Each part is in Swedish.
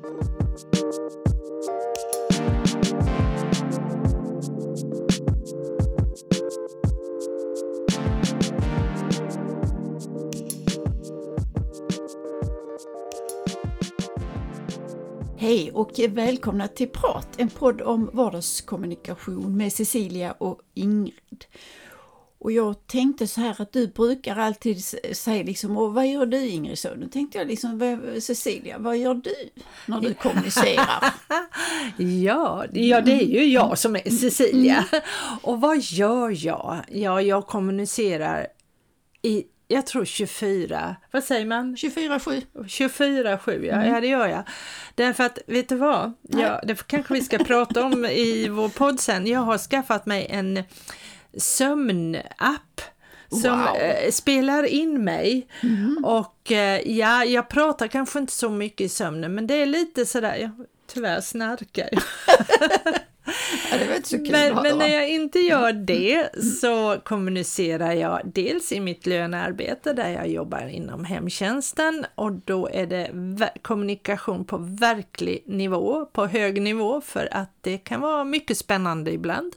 Hej och välkomna till Prat, en podd om vardagskommunikation med Cecilia och Ingrid. Och jag tänkte så här att du brukar alltid säga liksom, och vad gör du Ingrid? Så nu tänkte jag liksom, Cecilia, vad gör du när du kommunicerar? ja, ja, det är ju jag som är Cecilia. Mm. Och vad gör jag? Ja, jag kommunicerar i jag tror 24, vad säger man? 24-7. 24-7, ja, mm. ja det gör jag. Därför att, vet du vad? Ja, det kanske vi ska prata om i vår podd sen. Jag har skaffat mig en sömnapp som wow. eh, spelar in mig. Mm. Och eh, ja, jag pratar kanske inte så mycket i sömnen, men det är lite sådär, jag tyvärr snarkar ja, det var inte så kul men, men när jag inte gör det så kommunicerar jag dels i mitt lönearbete där jag jobbar inom hemtjänsten och då är det kommunikation på verklig nivå, på hög nivå för att det kan vara mycket spännande ibland.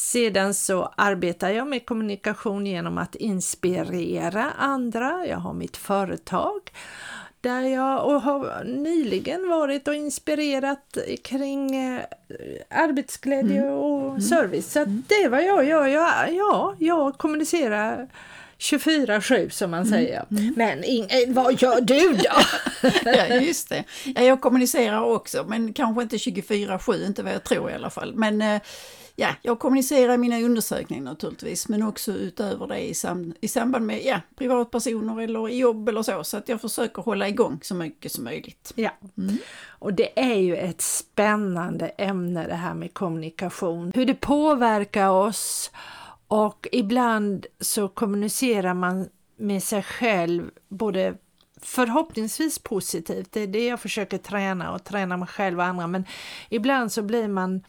Sedan så arbetar jag med kommunikation genom att inspirera andra. Jag har mitt företag där jag och har nyligen varit och inspirerat kring eh, arbetsglädje mm. och mm. service. Så mm. det är vad jag gör. Jag, ja, jag kommunicerar 24-7 som man mm. säger. Mm. Men Inge, vad gör du då? ja, just det. Ja, jag kommunicerar också, men kanske inte 24-7, inte vad jag tror i alla fall. Men eh, ja, jag kommunicerar i mina undersökningar naturligtvis, men också utöver det i, sam i samband med ja, privatpersoner eller jobb eller så, så att jag försöker hålla igång så mycket som möjligt. Ja, mm. och det är ju ett spännande ämne det här med kommunikation, hur det påverkar oss. Och ibland så kommunicerar man med sig själv både förhoppningsvis positivt, det är det jag försöker träna och träna mig själv och andra, men ibland så blir man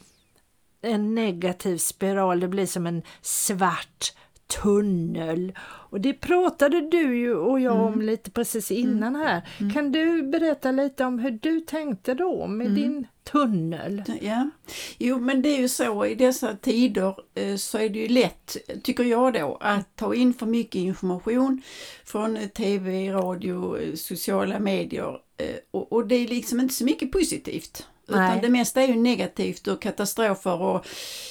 en negativ spiral, det blir som en svart tunnel. Och det pratade du ju och jag mm. om lite precis innan här. Mm. mm. Kan du berätta lite om hur du tänkte då med mm. din tunnel? Ja, jo men det är ju så i dessa tider eh, så är det ju lätt, tycker jag då, att ta in för mycket information från tv, radio, sociala medier eh, och det är liksom inte så mycket positivt. Utan det mesta är ju negativt och katastrofer och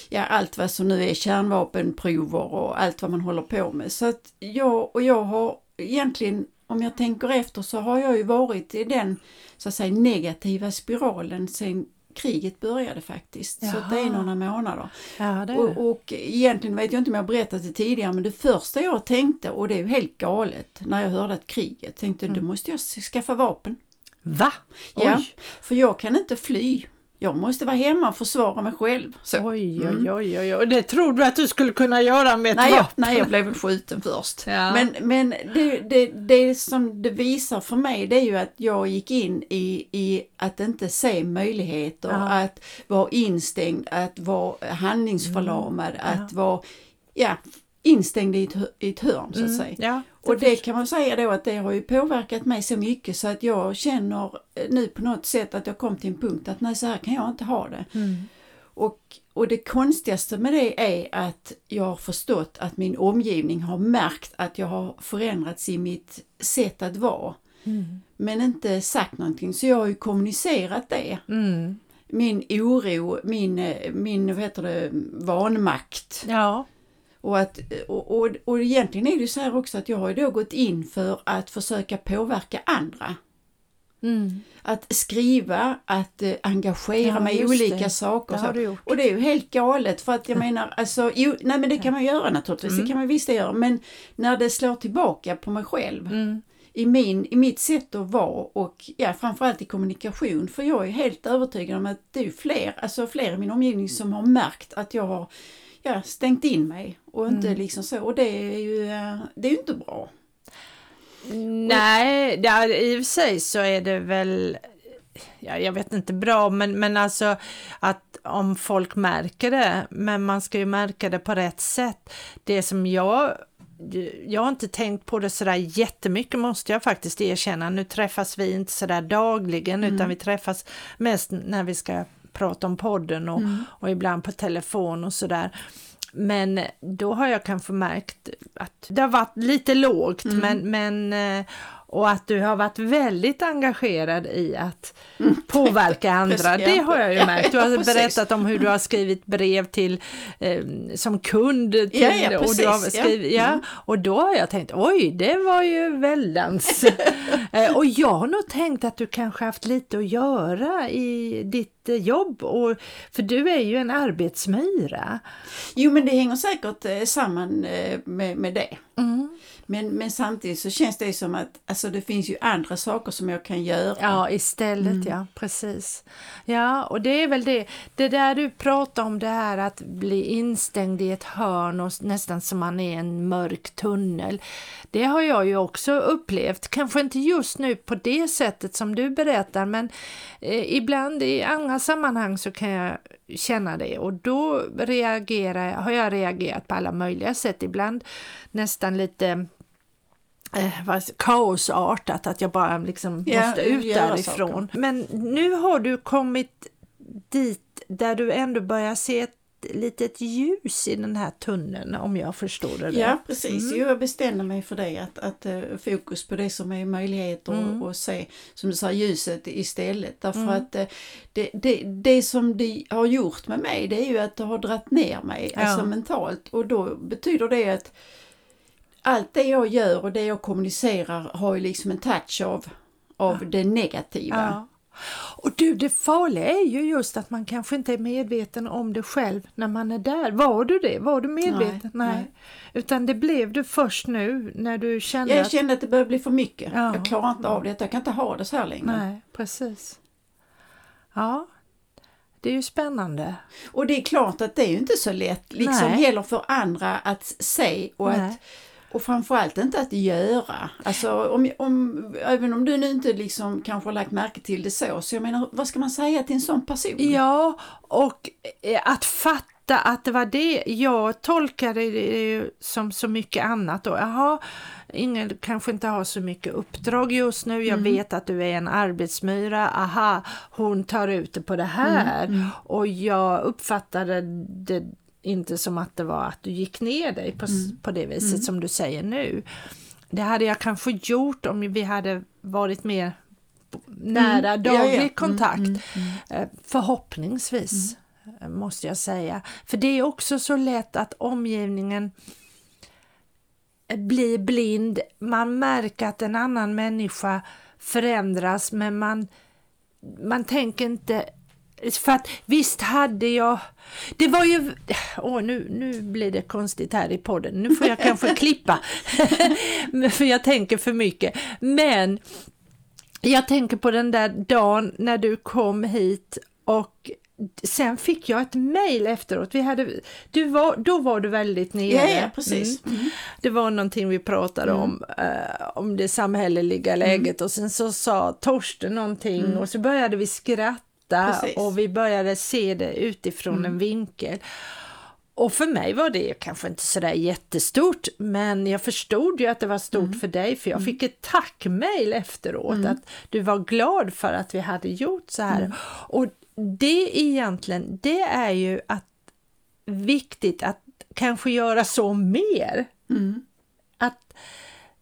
ja, allt vad som nu är kärnvapenprover och allt vad man håller på med. Så att jag och jag har egentligen, om jag tänker efter, så har jag ju varit i den så att säga negativa spiralen sen kriget började faktiskt. Jaha. Så det är några månader. Ja, det och, och egentligen vet jag inte om jag berättat det tidigare men det första jag tänkte, och det är ju helt galet, när jag hörde att kriget, tänkte mm. då måste jag skaffa vapen. Va? Oj. Ja, för jag kan inte fly. Jag måste vara hemma och försvara mig själv. Så. Oj, oj, oj, oj, och det tror du att du skulle kunna göra med ett nej, vapen? Jag, nej, jag blev skjuten först. Ja. Men, men det, det, det som det visar för mig det är ju att jag gick in i, i att inte se möjligheter, ja. att vara instängd, att vara handlingsförlamad, mm. att vara ja, instängd i ett, i ett hörn så att mm. säga. Ja, och det kan man säga då att det har ju påverkat mig så mycket så att jag känner eh, nu på något sätt att jag kom till en punkt att nej så här kan jag inte ha det. Mm. Och, och det konstigaste med det är att jag har förstått att min omgivning har märkt att jag har förändrats i mitt sätt att vara. Mm. Men inte sagt någonting så jag har ju kommunicerat det. Mm. Min oro, min, eh, min vad heter det, vanmakt. Ja. Och, att, och, och, och egentligen är det så här också att jag har då gått in för att försöka påverka andra. Mm. Att skriva, att eh, engagera ja, mig i olika det. saker. Det så. Och det är ju helt galet för att jag menar, alltså, jo, nej men det kan man göra naturligtvis, mm. det kan man visst göra, men när det slår tillbaka på mig själv mm. i, min, i mitt sätt att vara och ja, framförallt i kommunikation, för jag är helt övertygad om att det är fler, alltså fler i min omgivning som har märkt att jag har ja, stängt in mig och inte mm. liksom så. Och det är ju, eh, det är ju inte bra. Nej, ja, i och för sig så är det väl, ja, jag vet inte bra, men, men alltså att om folk märker det, men man ska ju märka det på rätt sätt. Det som jag jag har inte tänkt på det sådär jättemycket måste jag faktiskt erkänna. Nu träffas vi inte sådär dagligen utan vi träffas mest när vi ska prata om podden och, och ibland på telefon och sådär. Men då har jag kanske märkt att det har varit lite lågt men, men eh, och att du har varit väldigt engagerad i att påverka andra. Det har jag ju ja, märkt. Du ja, har precis. berättat om hur du har skrivit brev till eh, som kund till Ja, ja, och du har ja. skrivit, ja. Mm. Och då har jag tänkt, oj, det var ju väldans. Eh, och jag har nog tänkt att du kanske haft lite att göra i ditt jobb, och, för du är ju en arbetsmyra. Jo men det hänger säkert eh, samman eh, med, med det. Mm. Men, men samtidigt så känns det som att alltså, det finns ju andra saker som jag kan göra. Ja, istället ja, precis. Ja, och det är väl det, det där du pratar om det här att bli instängd i ett hörn och nästan som man är i en mörk tunnel. Det har jag ju också upplevt, kanske inte just nu på det sättet som du berättar, men eh, ibland i andra sammanhang så kan jag känna det. Och då reagerar, har jag reagerat på alla möjliga sätt, ibland nästan lite eh, kaosartat, att jag bara liksom Ja, måste ut därifrån. Men nu har du kommit dit där du ändå börjar se ett litet ljus i den här tunneln om jag förstår det rätt. Ja precis, jo, jag bestämde mig för det att, att eh, fokus på det som är möjligheter Mm. och, och se som du sa ljuset istället. Därför att eh, det, det, det som det har gjort med mig det är ju att det har dratt ner mig Ja. alltså mentalt och då betyder det att allt det jag gör och det jag kommunicerar har ju liksom en touch av, av det negativa. Ja. Och du, det farliga är ju just att man kanske inte är medveten om det själv när man är där. Var du det? Var du medveten? Nej, nej. Utan det blev du först nu när du kände Jag kände att det börjar bli för mycket. Ja. Jag klarar inte av det, jag kan inte ha det så här längre. Nej, precis. Ja, det är ju spännande. Och det är klart att det är ju inte så lätt liksom Nej. heller för andra att se och, Nej. att, och framförallt inte att göra. Alltså om, om, även om du nu inte liksom kanske har lagt märke till det så, så jag menar vad ska man säga till en sån person? Ja, och eh, att fatta att det var det. Jag tolkade det som så mycket annat. Då. Jaha, ingen kanske inte har så mycket uppdrag just nu. Jag vet att du är en arbetsmyra. Aha, hon tar ut det på det här. Och jag uppfattade det inte som att det var att du gick ner dig på, s- på det viset som du säger nu. Det hade jag kanske gjort om vi hade varit mer nära Mm. Ja, ja. daglig Mm, kontakt. mm, Eh, Förhoppningsvis eh, måste jag säga. För det är också så lätt att omgivningen eh, blir blind. Man märker att en annan människa förändras men man, man tänker inte för att visst hade jag, det var ju, åh nu, nu blir det konstigt här i podden, nu får jag kanske klippa, för jag tänker för mycket. Men jag tänker på den där dagen när du kom hit och sen fick jag ett mejl efteråt. Vi hade, du var, då var du väldigt nere. Ja, ja precis. Mm. Mm. Det var någonting vi pratade om, eh, om det samhälleliga läget och sen så sa Torsten någonting och så började vi skratta Precis. och vi började se det utifrån en vinkel. Och för mig var det kanske inte sådär jättestort, men jag förstod ju att det var stort för dig, för jag fick ett tackmail efteråt, att du var glad för att vi hade gjort så här. Och det egentligen, det är ju att viktigt att kanske göra så mer. Mm. Att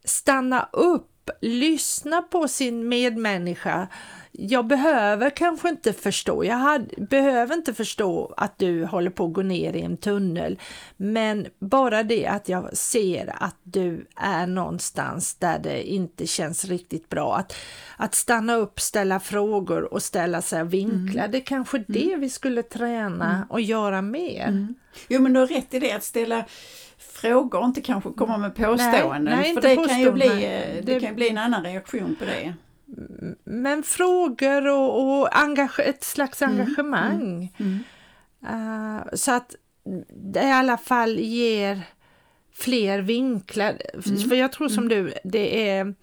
stanna upp, lyssna på sin medmänniska. Jag behöver kanske inte förstå, jag hade, behöver inte förstå att du håller på att gå ner i en tunnel, men bara det att jag ser att du är någonstans där det inte känns riktigt bra, att, att stanna upp, ställa frågor och ställa sig och vinkla, det är kanske det vi skulle träna och göra mer. Jo men du har rätt i det att ställa frågor, inte kanske komma med påståenden. nej, för inte det kan, ju bli, eh, Det- det kan ju bli en annan reaktion på det. Men frågor och, och engage, ett slags engagemang. Mm. Eh, så att det i alla fall ger fler vinklar. För jag tror som du, det är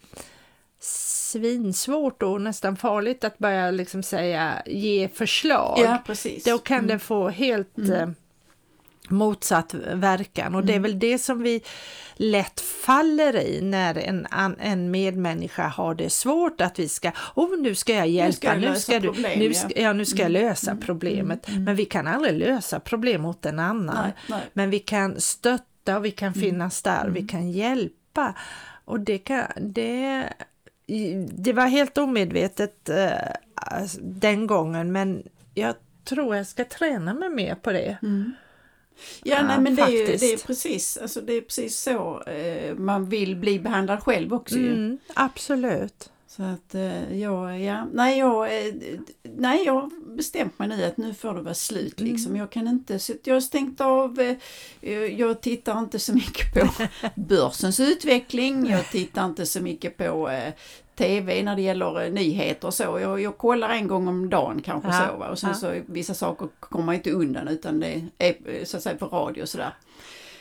svinsvårt och nästan farligt att börja liksom säga ge förslag. Ja precis. Då kan det få helt eh, motsatt verkan och det är väl det som vi lätt faller i när en, en medmänniska har det svårt att vi ska, oh nu ska jag hjälpa, nu ska, jag nu ska, problem, du, nu ska, ja, nu ska jag lösa Mm, problemet. mm, mm. Men vi kan aldrig lösa problem åt en annan. Nej, nej. Men vi kan stötta och vi kan finnas där, vi Mm. kan hjälpa. Och det, kan, det, det var helt omedvetet eh, alltså, den gången men jag tror jag ska träna mig mer på det. Mm. Ja, nej, men det är, ju, det, är precis, alltså det är precis så eh, man vill bli behandlad själv också. Mm, absolut. Så att eh, jag, ja, nej jag, eh, nej jag har bestämt mig nu att nu får det vara slut liksom. Jag kan inte, så jag har stängt av, jag tittar inte så mycket på börsens utveckling, jag tittar inte så mycket på TV när det gäller eh, nyheter och så. Jag, jag kollar en gång om dagen kanske Ja, så va? och sen ja. så vissa saker kommer inte undan utan det är eh, så att säga på radio och sådär.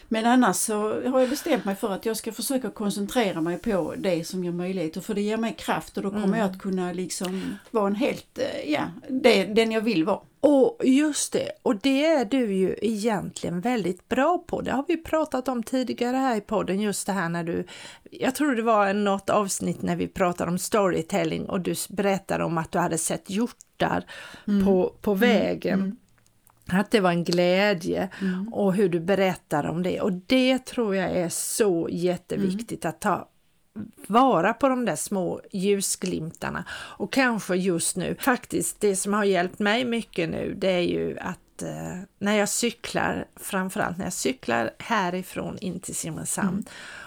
Men annars så har jag bestämt mig för att jag ska försöka koncentrera mig på det som ger möjligheter för det ger mig kraft och då kommer Mm. jag att kunna liksom vara en helt, eh, ja, det, den jag vill vara. Och just det, och det är du ju egentligen väldigt bra på. Det har vi pratat om tidigare här i podden, just det här när du, jag tror det var något avsnitt när vi pratade om storytelling och du berättade om att du hade sett hjortar på, på vägen. Att det var en glädje och hur du berättar om det. Och det tror jag är så jätteviktigt att ta vara på de där små ljusglimtarna. Och kanske just nu, faktiskt det som har hjälpt mig mycket nu det är ju att eh, när jag cyklar, framförallt när jag cyklar härifrån in till Simrishamn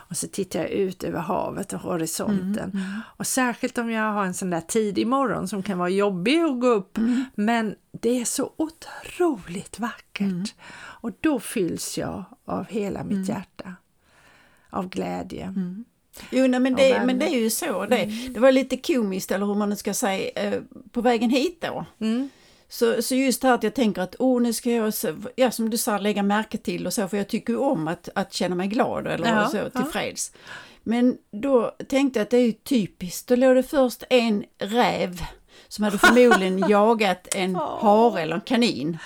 och så tittar jag ut över havet och horisonten. Och särskilt om jag har en sån där tidig morgon som kan vara jobbig att gå upp, men det är så otroligt vackert. Och då fylls jag av hela mitt hjärta, av glädje. Jo, nej, men, det, men det är ju så. Det, det var lite komiskt, eller hur man nu ska säga, eh, på vägen hit då. Mm. Så, så just här att jag tänker att oh, nu ska jag, ja, som du sa, lägga märke till och så, för jag tycker ju om att, att känna mig glad eller Ja, så, ja. tillfreds. Men då tänkte jag att det är ju typiskt, då låg det först en räv som hade förmodligen jagat en hare eller en kanin.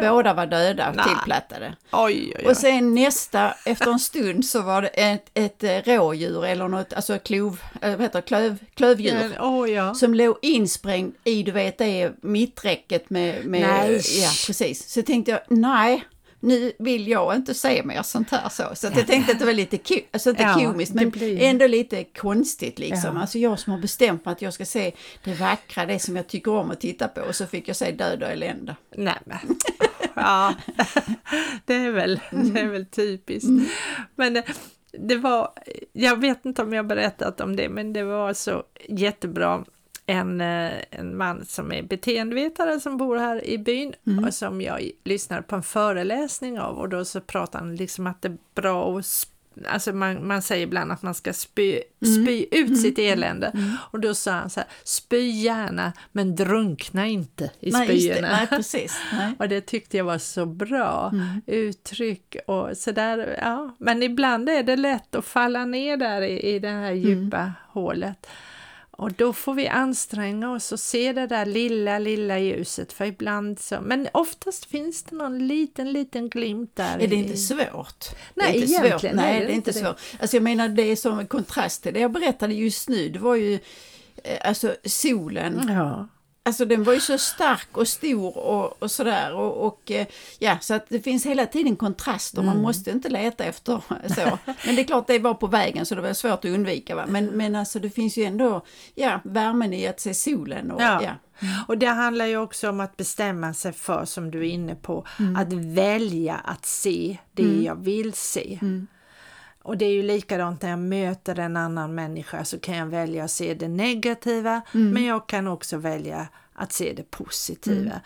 Båda var döda, Nej. tillplattade. Oj, oj, Och sen nästa, efter en stund så var det ett, ett eh, rådjur eller något, alltså klov, eh, vad heter det, klöv, klövdjur. Åh ja. Som låg insprängd i, du vet, det mitträcket med... med Nej. Ja, precis. Så tänkte jag, nej, nu vill jag inte se mer sånt här så. Så jag tänkte att det var lite ko, alltså inte Ja, komiskt, men blir- ändå lite konstigt liksom. Ja. Alltså jag som har bestämt mig att jag ska se det vackra, det som jag tycker om att titta på, och så fick jag se död och elände. Nej men. Ja, det är väl, det är väl typiskt. Men det, det var, jag vet inte om jag berättat om det, men det var så jättebra. En, eh, en man som är beteendevetare som bor här i byn och som jag lyssnade på en föreläsning av och då så pratade han liksom att det är bra att Alltså man, man säger ibland att man ska spy, spy ut sitt elände och då sa han så här, spy gärna men drunkna inte i Nej, spyorna. Nej, precis. Nej. Och det tyckte jag var så bra Mm. uttryck och sådär, ja. Men ibland är det lätt att falla ner där i, i det här djupa hålet. Och då får vi anstränga oss och se det där lilla, lilla ljuset för ibland så, men oftast finns det någon liten, liten glimt där. Är det i- inte svårt? Nej, det är inte egentligen svårt. Nej, det är inte inte det. svårt. Alltså jag menar det är som en kontrast till det jag berättade just nu. Det var ju eh, alltså solen. Ja. Alltså den var ju så stark och stor och, och sådär. Och, och eh, ja, så att det finns hela tiden kontraster. Mm. Man måste inte leta efter så. Men det är klart det var på vägen så det var svårt att undvika. Va? Men, men alltså det finns ju ändå ja, värmen i att se solen. Och, Ja. ja. Och det handlar ju också om att bestämma sig för, som du är inne på, att välja att se det jag vill se. Och det är ju likadant när jag möter en annan människa så kan jag välja att se det negativa men jag kan också välja att se det positiva.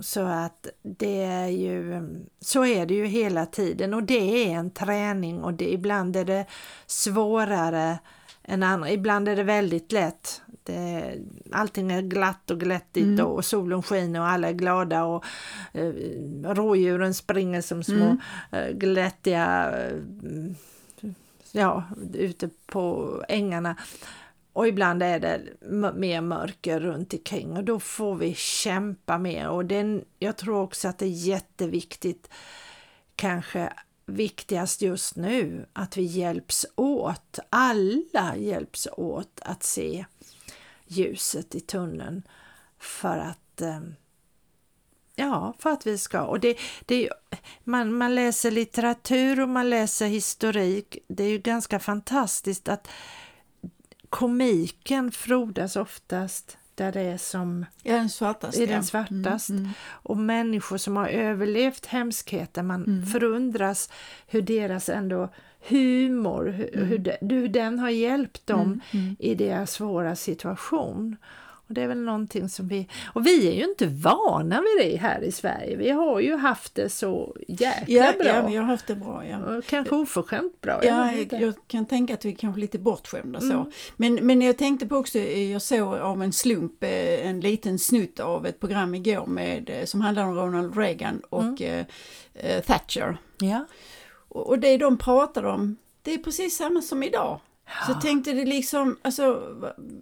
Så att det är ju, så är det ju hela tiden och det är en träning och det, ibland är det svårare än andra. Ibland är det väldigt lätt. Det, allting är glatt och glättigt och, och solen skiner och alla är glada och eh, rådjuren springer som små eh, glättiga eh, ja, ute på ängarna. Och ibland är det mer mörker runt omkring och då får vi kämpa mer. Och den, jag tror också att det är jätteviktigt kanske viktigast just nu att vi hjälps åt, alla hjälps åt att se ljuset i tunneln för att eh, Ja, för att vi ska. Och det, det, man, man läser litteratur och man läser historik. Det är ju ganska fantastiskt att komiken frodas oftast där det är som ja, den svartast, är den svartast. Mm, mm. Och människor som har överlevt hemskheter, man mm. förundras hur deras ändå humor, hur, hur, mm. hur den har hjälpt dem mm, mm. i deras svåra situation. Och det är väl någonting som vi... Och vi är ju inte vana vid det här i Sverige. Vi har ju haft det så jäkla ja, bra. Ja, vi har haft det bra. Ja. Och kanske oförskämt bra. Ja, jag, jag, kan tänka att vi är kanske lite bortskämda mm. så. Men, men jag tänkte på också, jag såg av en slump eh, en liten snutt av ett program igår med, eh, som handlar om Ronald Reagan och mm. uh, Thatcher. Ja. Och, och det de pratar om, det är precis samma som idag. Ja. Så tänkte det liksom, alltså,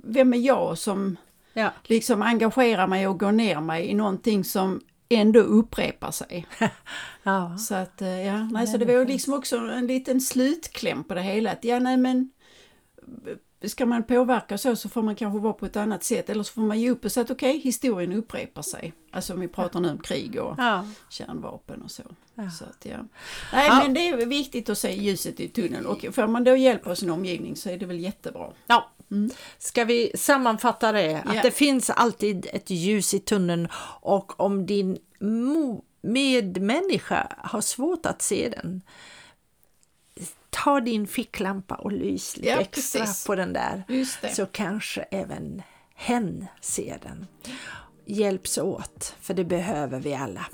vem är jag som ja. liksom engagerar mig och går ner mig i någonting som ändå upprepar sig. ja. Så att, eh, ja, nej, så det var liksom också en liten slutkläm på det hela. Att, ja, nej men ska man påverka så så får man kanske vara på ett annat sätt eller så får man ge upp och säga att okej, okay, historien upprepar sig. Alltså om vi pratar nu om krig och ja. kärnvapen och så. Ja. så att, ja. Nej men det är viktigt att se ljuset i tunneln och får man då hjälp av sin omgivning så är det väl jättebra. Ja. Mm. Ska vi sammanfatta det? Att det finns alltid ett ljus i tunneln och om din medmänniska har svårt att se den ta din ficklampa och lys lite ja, extra precis. på den där så kanske även hen ser den. Hjälps åt, för det behöver vi alla.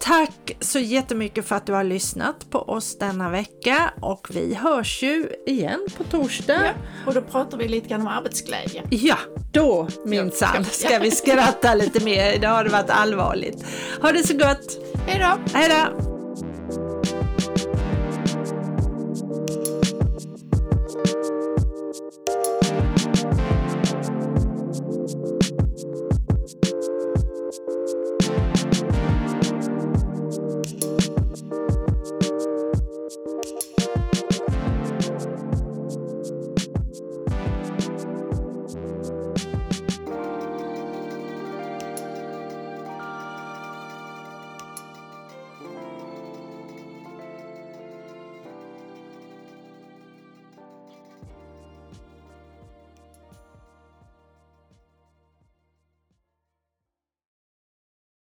Tack så jättemycket för att du har lyssnat på oss denna vecka och vi hörs ju igen på torsdag. Ja, och då pratar vi lite grann om arbetsglädje. Ja, då minsann ska vi skratta lite mer. Idag har det varit allvarligt. Ha det så gott! Hej då! Hej då!